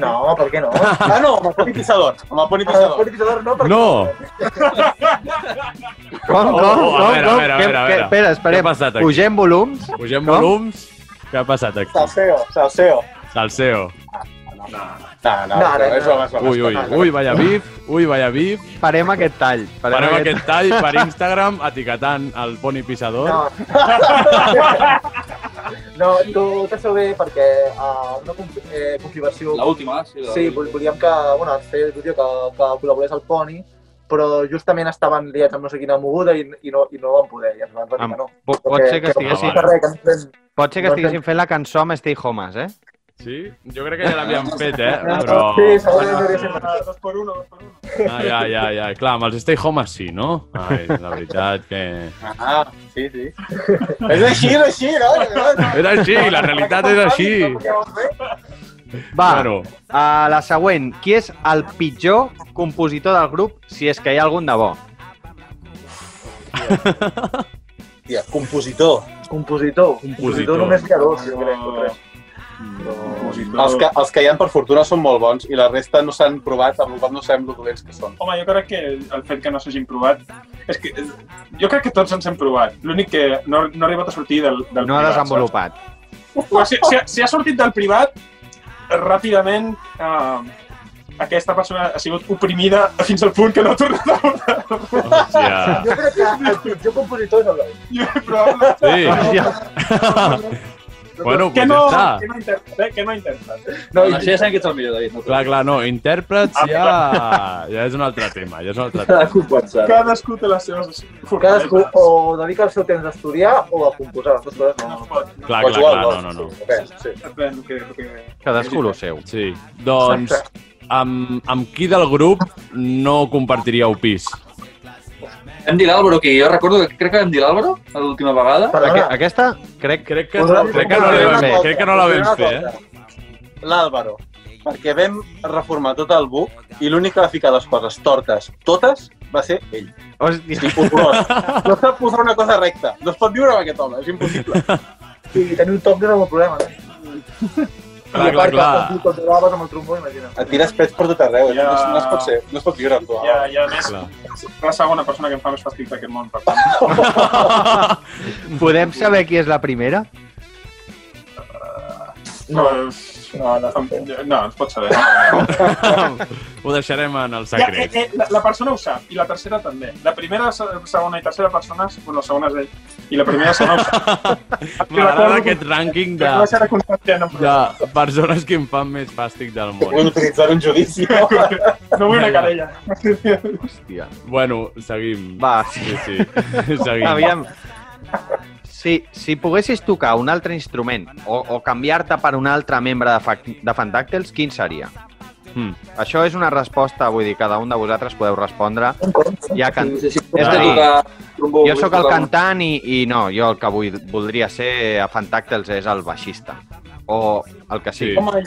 No, per què no? Ah, no, amb el poni pissador. Amb el poni El pissador. polititzador no, perquè... No! Com, com, Oh, com, veure, com? a veure, a veure, a veure. Espera, Què ha passat aquí? Pugem volums. Pugem Com? volums. Què ha passat aquí? Salseo, salseo. Salseo. No, no, No, no, no. Ui, ui, ui, vaya bif, ui, vaya bif. Farem aquest tall. Farem aquest tall per Instagram etiquetant el poni pissador. No. <laughs> <laughs> no, tu t'has bé perquè uh, una eh, configuració... L'última, sí. la- Sí, vol- volíem que, bueno, fer el vídeo que, que col·laborés el Poni, però justament estaven liats amb no sé quina moguda i, i, no, i no van poder, i ens van dir que no. pot- pot ser que estiguessin- que no fem- Pot ser que No estiguessin fent la cançó amb Stay Homes, eh? Sí? Jo crec que ja l'havíem <laughs> fet, eh? Però... Sí, segurament hauria sigut. Dos por uno, dos por uno. Ah, ja, ja, ja. Clar, amb els Stay Home sí, no? Ai, la veritat que... Ah, sí, sí. és així, és així, no? És així, la realitat és així. Va, Bueno, a la següent. Qui és el pitjor compositor del grup, si és que hi ha algun de bo? Tia, compositor. Compositor. Compositor. només hi ha dos, jo crec, o tres. Els que, els que hi ha, per fortuna, són molt bons i la resta no s'han provat, amb la qual no sabem lo dolents que són. Home, jo crec que el fet que no s'hagin provat... És que jo crec que tots ens hem provat. L'únic que no, no ha arribat a sortir del, del No ha privat. desenvolupat. saps? Si, si, ha- si ha sortit del privat, ràpidament... Eh, aquesta persona ha sigut oprimida fins al punt que no ha tornat a votar. Hòstia. Jo crec que el pitjor compositor és el. Jo, probable. Sí. <laughs> bueno, que pues no, ja està. que no intèrpret, eh? que no intèrpret. No, això ja sabem que ets el millor, David. No Clar, clar, no, intèrprets ja, ja és un altre tema, ja és un altre tema. Cadascú pot ser. Cadascú té les seves Cadascú o dedica el seu temps a estudiar o a composar. Les dues coses no. No pot. Clar, clar, clar, no, no, no. Sí. Depèn, que, que... Cadascú el seu. Sí, doncs amb, amb qui del grup no compartiríeu pis? Hem dit l'Àlvaro, que jo recordo que crec que vam dir l'Àlvaro l'última vegada. Aqu aquesta, crec, Crec que, Posem- crec que no la vam fer, crec que no la vam fer, eh? L'Àlvaro, perquè vam reformar tot el buc i l'únic que va ficar les coses tortes, totes, va ser ell. Hòstia, I horrorós. No sap posar una cosa recta. No es pot viure amb aquest home, és impossible. <laughs> Sí, tenir un toc és el problema, no? Clar, I a clar, que clar. controlaves amb el trombó, imagina't. Et tires pets per tot arreu. Ja. No, no, es pot ser, no es pot viure amb tu. I, a- i a més, Clar. és la segona persona que em fa més fàstic d'aquest món, per tant. <laughs> podem saber qui és la primera? No. Pues, No, no, no. no, ens pot saber. No. <laughs> Ho deixarem en el Ja, eh, secret. eh, la, la persona ho sap, i la tercera també. La primera, se- segona i tercera persones, bueno, la segona és ell, i la primera se no ho sap. <laughs> M'agrada aquest rànquing de, de persones que em fan més fàstic del món. Vull utilitzar un judici. <laughs> No vull una querella. Hòstia. Bueno, seguim. Va, sí. Sí, sí. Seguim. Aviam. Si, si poguessis tocar un altre instrument o, o canviar-te per un altre membre de, Fac- de Fantàctils, quin seria? Hmm. Això és una resposta, vull dir, cada un de vosaltres podeu respondre. Ja can... Sí, sí, És has de a dir, trombó, Jo sóc el cantant i, i no, jo el que vull, voldria ser a Fantàctils és el baixista. O el que sigui. Sí. Home,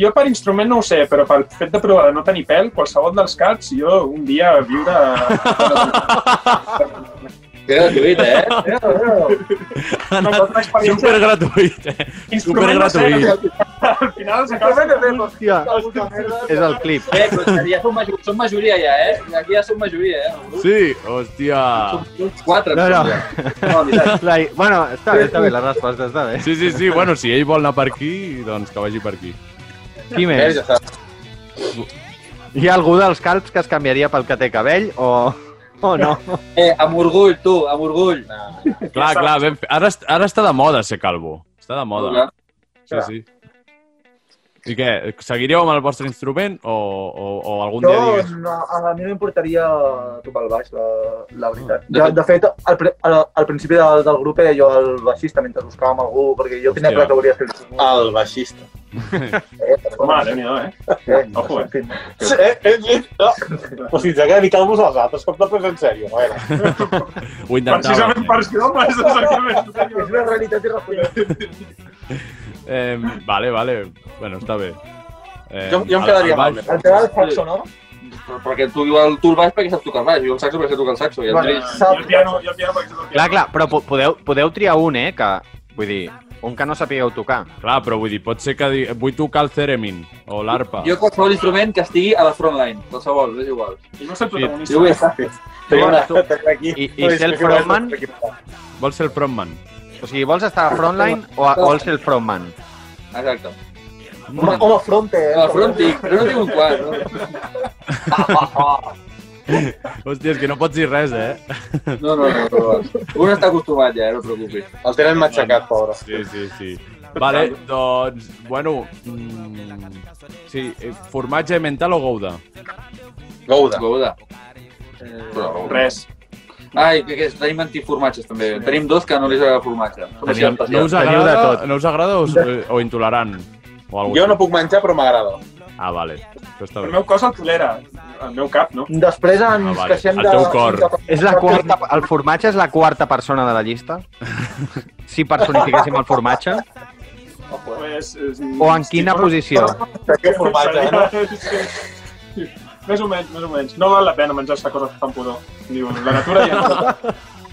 jo per instrument no ho sé, però pel fet de provar de no tenir pèl, qualsevol dels cats, jo un dia viure... <laughs> <laughs> Que gratuït, eh? <laughs> Cosa experiència... Super gratuït, eh? Super gratuït. Al final s'acaba de Hòstia, és el clip. Eh, però ja som, major, som majoria ja, eh? Aquí ja som majoria, eh? Sí, hòstia. Som quatre, No, no, no. La, <laughs> bueno, està bé, està bé, la resposta està bé. Sí, sí, sí. Bueno, si ell vol anar per aquí, doncs que vagi per aquí. Qui Eh, més? Hi ha algú dels calps que es canviaria pel que té cabell o, o no? <laughs> Eh, amb orgull, tu, amb orgull. Clar, clar, ben. Ara, ara està de moda ser calvo. Està de moda. Clar. Sí, sí. I què? Seguiríeu amb el vostre instrument o, o, o algun Jo, dia digues... no, a mi no m'importaria tocar el baix, la, la veritat. De De, fet- de fet, al, al, al principi del, del grup era jo el baixista mentre buscàvem algú, perquè jo tenia Hòstia. clar que volia fer el El baixista. Eh, Home, déu-n'hi-do, eh? eh, Ojo, eh? Sí, eh, eh, eh, no. O sigui, ja que dedicar-vos als altres, com te prens en sèrio? A veure. <laughs> Ho intentava. Precisament per això, home, és exactament. És una realitat irracional. Eh, vale, vale. Bueno, està bé. Eh, Jo- jo em el- quedaria el mal, El tema del saxo, no? Però perquè tu el, tu el baix perquè saps tocar el baix, jo el saxo perquè sé tocar el saxo. I el Bueno, I el piano, i el piano perquè sé tocar el Clar, piano. clar, però po- podeu, podeu triar un, eh? Que, vull dir, un que no sapigueu tocar. Clar, però vull dir, pot ser que digui, vull tocar el theremin o l'arpa. Jo qualsevol instrument que estigui a la frontline, qualsevol, és igual. I no sé el protagonista. Jo vull estar. Tu, Aquí. I- i ser el frontman? Vols ser el frontman? o sigui, vols estar a frontline o, a, o vols ser el frontman? Exacte. Home, home fronte, eh? A la frontic, però no tinc un quart, no? <laughs> <laughs> Hòstia, és que no pots dir res, eh? No, no, no, no. Un està acostumat ja, eh, no et preocupis. El tenen matxacat, pobre. Sí, sí, sí. Vale, doncs, bueno... Mm, sí, eh, formatge mental o gouda? Gouda. Gouda. Però, Res. Ai, que, que tenim antiformatges també. Tenim dos que no li agrada formatge. Tenim-. No us agrada, no us agrada o, o intolerant? O Jo no puc menjar, però m'agrada. Ah, vale. Això està El bé. meu cos el tolera, el meu cap, no? Després ens Ah, vale. queixem El de... teu cor. de- És la quarta, el formatge és la quarta persona de la llista? <laughs> Si personifiquéssim el formatge? Pues, és, O en quina posició? Que formatge, no? Sí. Més o menys, més o menys. No val la pena menjar-se coses que fan pudor. Diu, la natura ja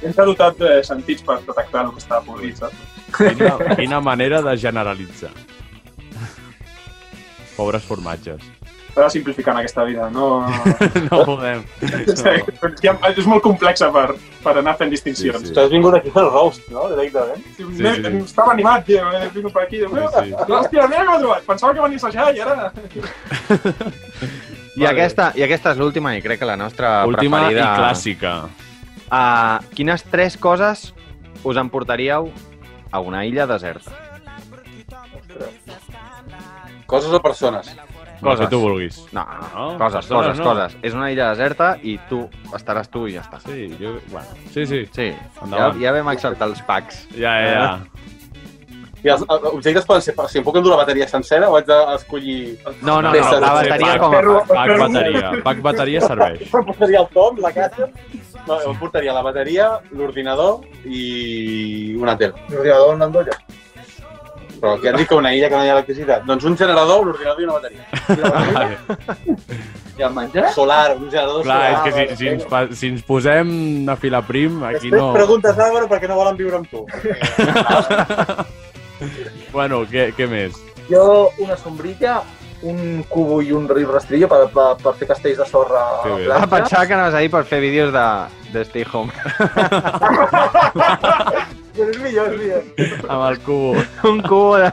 ens <laughs> ha dotat de sentits per detectar el que està podrit, saps? Quina, quina manera de generalitzar. Pobres formatges. simplificar en aquesta vida. No, <laughs> No podem. no. Ja, és molt complexa per, per anar fent distincions. Sí, sí. Tu has vingut aquí pel roast, no? Directament. Sí, Sí, sí, sí. Estava animat, tio. He vingut per aquí. Diu, Sí, sí. Hòstia, mira que m'ha trobat. Pensava que venia a assajar <laughs> i ara... I, aquesta, I aquesta és l'última i crec que la nostra Última i preferida. clàssica. Uh, quines tres coses us emportaríeu a una illa deserta? Coses o persones? El que tu vulguis. No, No, no, coses, persones coses, no. coses. És una illa deserta i tu estaràs tu i ja està. Sí, jo... Bueno, sí, sí. Sí, ja, Endavant. ja vam acceptar els packs. Ja, ja, ja. I els objectes poden ser... Si em puc endur la bateria sencera o haig d'escollir... No, no, no, Peces. la bateria com a pack. Pack bateria. Pack bateria serveix. Em portaria el tom, la caixa... No, em portaria la bateria, l'ordinador i una tele. L'ordinador en l'endolla. Però què et dic que una illa que no hi ha electricitat? Doncs un generador, un ordinador i una bateria. <laughs> Vale. I el menjar? Solar, un generador Clar, solar. és que si, si, ens, pa- si ens posem a filar prim, aquí Després no... preguntes Álvaro per què no volen viure amb tu. <laughs> Bueno, què, què més? Jo, una sombrilla, un cubo i un rastrillo per, per, per fer castells de sorra a Que la bé. Ah, platja. pensava que anaves a dir per fer vídeos de, de Stay Home. <laughs> Però és millor, és millor. Amb el cubo. <laughs> Un cubo de...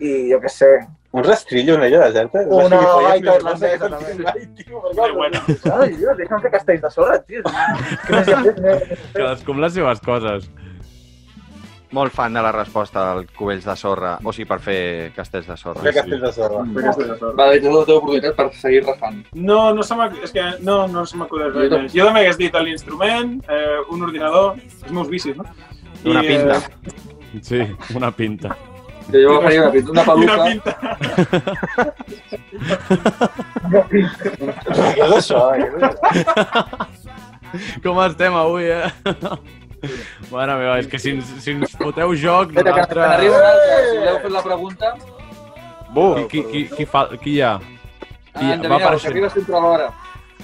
I jo què sé, Un rastrillo, una illa deserta? Una gaita irlandesa, també. tio, per Que què? bueno. Ai, Dios, deixa'm fer castells de sorra, tio. <laughs> Cadascú amb les seves coses. Molt fan de la resposta del cubells de sorra, o sigui, per fer castells de sorra. Fer castells de sorra. Vale, tens la teva oportunitat per seguir rafant. No, no se. És que no, no se m'acudeix res Jo més. Jo també hagués dit l'instrument, eh, un ordinador, els meus vicis, no? Una I, pinta. Eh, Sí, una pinta. Jo agafaria una, pinta, una I una peluca. pinta. Què és <laughs> això? Com estem avui, eh? Mare meva, és que si ens, si ens foteu joc, Espera, que, que n'arriba un altre. Si voleu fer la pregunta, Bu, qui, qui, qui, qui, fa, qui hi ha? Qui ah, va endevineu, que arriba sempre a l'hora.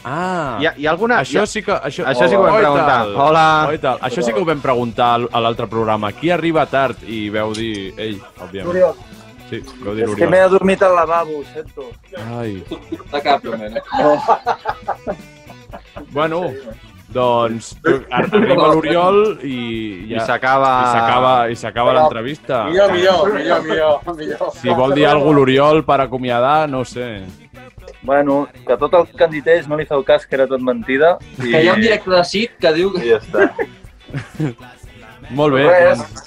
Ah, Hi ha, hi ha alguna... això ha- sí que... Això, Això sí que ho vam preguntar. tal. Hola. Tal. Això sí que ho vam preguntar al- a l'altre programa. Qui arriba tard i veu dir... Ell, òbviament. Oriol, Sí, veu dir és que m'he adormit al lavabo, ho sento. Ai. De cap, també, eh? Bueno, doncs ar- arriba l'Oriol i I ja... s'acaba... I s'acaba i s'acaba l'entrevista. Millor, millor, millor, millor, millor. Si vol dir alguna l'Oriol per acomiadar, no sé. Bueno, que tot el que han dit ells no li feu cas, que era tot mentida. I... Que hi ha un directe de CIT que diu... I ja està. Molt bé, Res. doncs,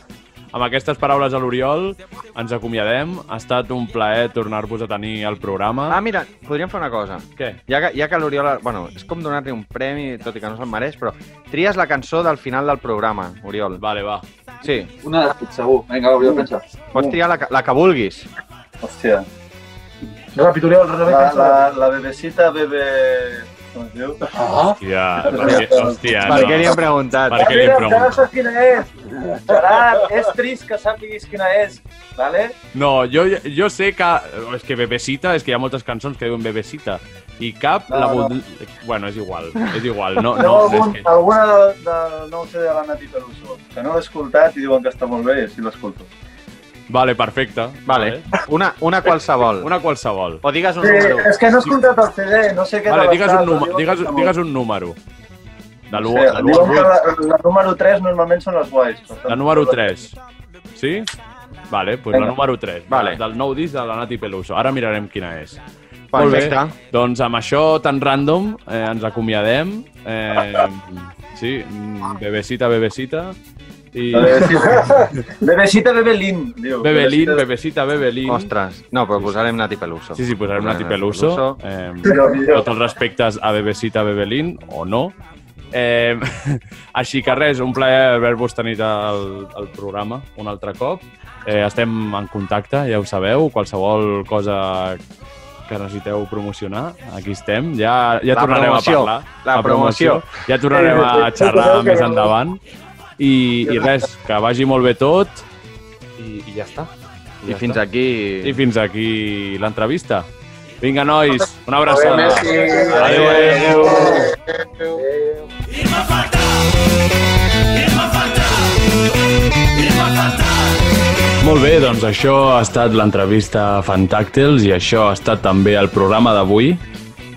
amb aquestes paraules a l'Oriol ens acomiadem. Ha estat un plaer tornar-vos a tenir al programa. Ah, mira, podríem fer una cosa. Què? Ja que, ja que l'Oriol... Bueno, és com donar-li un premi, tot i que no se'l mereix, però tries la cançó del final del programa, Oriol. Vale, va. Sí, Una de CIT, segur. Vinga, va, vull pensar. pots triar la, la que vulguis. Hòstia. Ràpid, Oriol, La, ràpid. la, la bebecita bebe... Ah, Hòstia, hòstia, hòstia Per què li no. hem preguntat? Per què li hem preguntat? saps quina és. Gerard, és trist que sàpiguis quina és, vale? No, jo, jo sé que... És que Bebecita, és que hi ha moltes cançons que diuen Bebecita. I cap No, la no. vol... Bueno, és igual, és igual. No, No, no, algun, és que... alguna del, del nou CD de la Nati Peluso, que no l'he escoltat i diuen que està molt bé i sí l'escolto. Vale, perfecte. Vale. Una, una qualsevol. Una qualsevol. O digues un Sí, número. és que no he escoltat el CD, no sé què Vale, digues un, número, digues, digues un número. De l'1 Sí, al la, 8. la número 3 normalment són les guais. Per tant, La número 3. Sí? Vale, doncs la Vinga. número 3. Vale. Del nou disc de la Nati Peluso. Ara mirarem quina és. Molt bé. Perfecte. Doncs amb això tan random eh, ens acomiadem. Eh, sí, mm, bebecita, bebecita. I La <laughs> bebecita, Bebelín, diu. Bebelín, Bebecita- Bebelín. Ostres. No, però posarem Nati Peluso. Sí, sí, posarem Nati Peluso. Eh, tots els respectes a Bebecita Bebelín, o no. Eh, <laughs> així que res, un plaer haver-vos tenit al, al programa un altre cop. Eh, estem en contacte, ja ho sabeu, qualsevol cosa que necessiteu promocionar, aquí estem. Ja, ja La tornarem promoció, a parlar. la promoció. Ja tornarem a xerrar més endavant. I, I res, que vagi molt bé tot i, i ja està. I fins aquí... I fins aquí l'entrevista. Vinga, nois, una abraçada. Merci. Adéu, adéu. Irma falta, Irma falta, Irma falta. Molt bé, doncs això ha estat l'entrevista Fantàctils i això ha estat també el programa d'avui.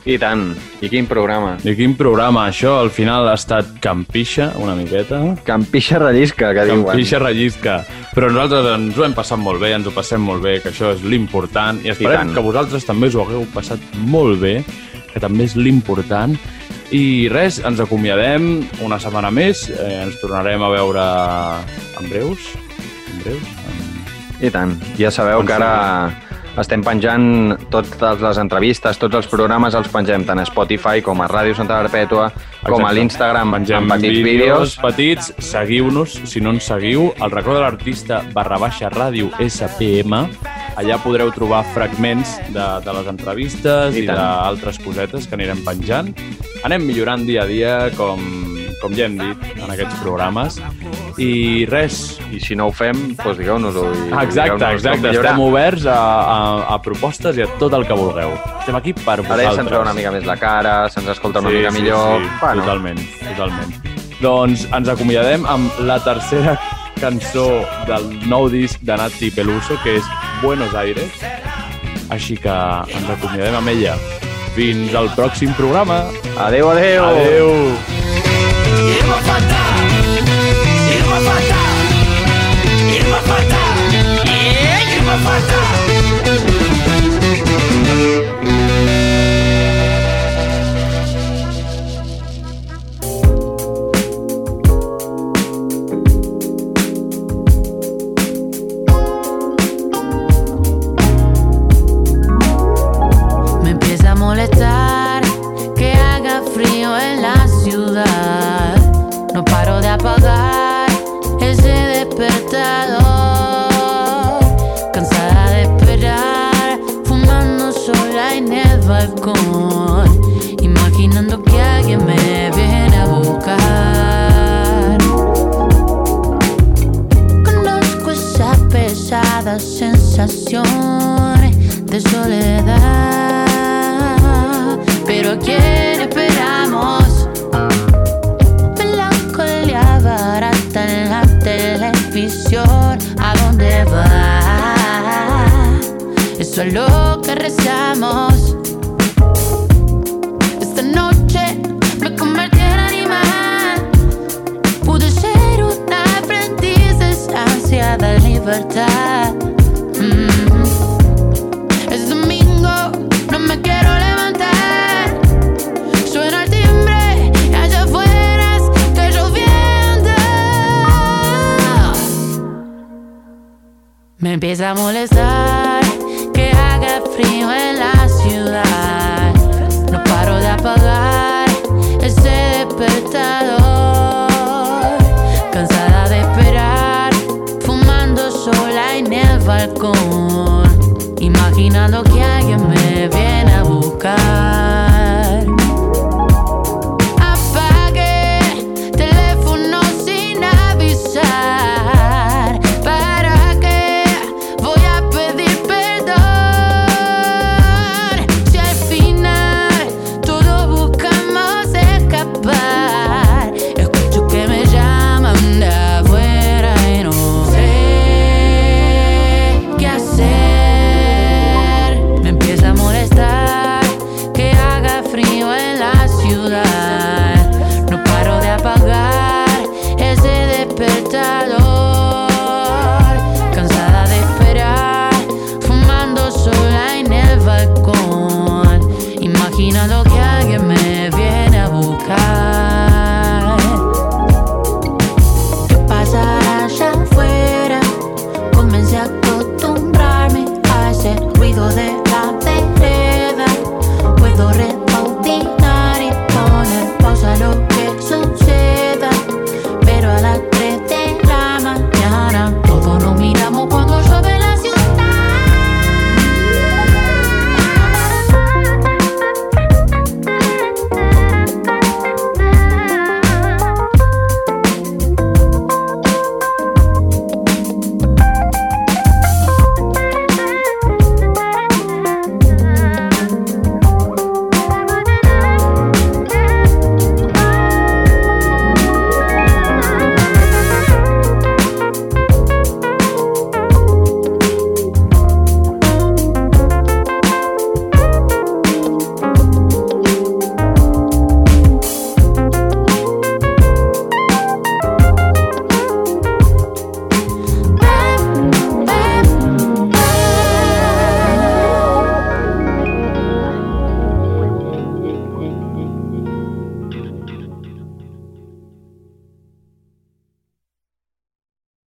I tant. I quin programa. I quin programa. Això al final ha estat campixa, una miqueta. Campixa rellisca, que diuen. Campixa rellisca. Però nosaltres ens ho hem passat molt bé, ens ho passem molt bé, que això és l'important. I esperem tant. que vosaltres també us ho hagueu passat molt bé, que també és l'important. I res, ens acomiadem una setmana més. Eh, ens tornarem a veure en breus. En breus. I tant. Ja sabeu On que ara estem penjant totes les entrevistes, tots els programes els pengem tant a Spotify com a Ràdio Santa Perpètua, com a l'Instagram amb petits vídeos. petits, seguiu-nos, si no ens seguiu, al racó de l'artista barra baixa ràdio SPM, allà podreu trobar fragments de, de les entrevistes I i, d'altres cosetes que anirem penjant. Anem millorant dia a dia, com, com ja hem dit en aquests programes. I res. I si no ho fem, doncs digueu-nos-ho. i Exacte, digueu-nos com exacte. Estem oberts a, a, a propostes i a tot el que vulgueu. Estem aquí per Ara vosaltres. ja se'ns veu una mica més la cara, se'ns escolta una mica millor. Sí, Bueno, totalment, totalment. Doncs ens acomiadem amb la tercera cançó del nou disc de Nati Peluso, que és Buenos Aires. Així que ens acomiadem amb ella. Fins al pròxim programa. Adeu, adeu. Adeu. falta, il me falta, il me falta, eh, il me falta. Quién esperamos? Melancolía barata en la televisión. ¿A dónde va? Eso es lo que rezamos. Esta noche me convertí en animal. Pude ser una aprendiz de libertad. Empieza a molestar que haga frío en la ciudad. No paro de apagar ese despertador. Cansada de esperar, fumando sola en el balcón. Imaginando que alguien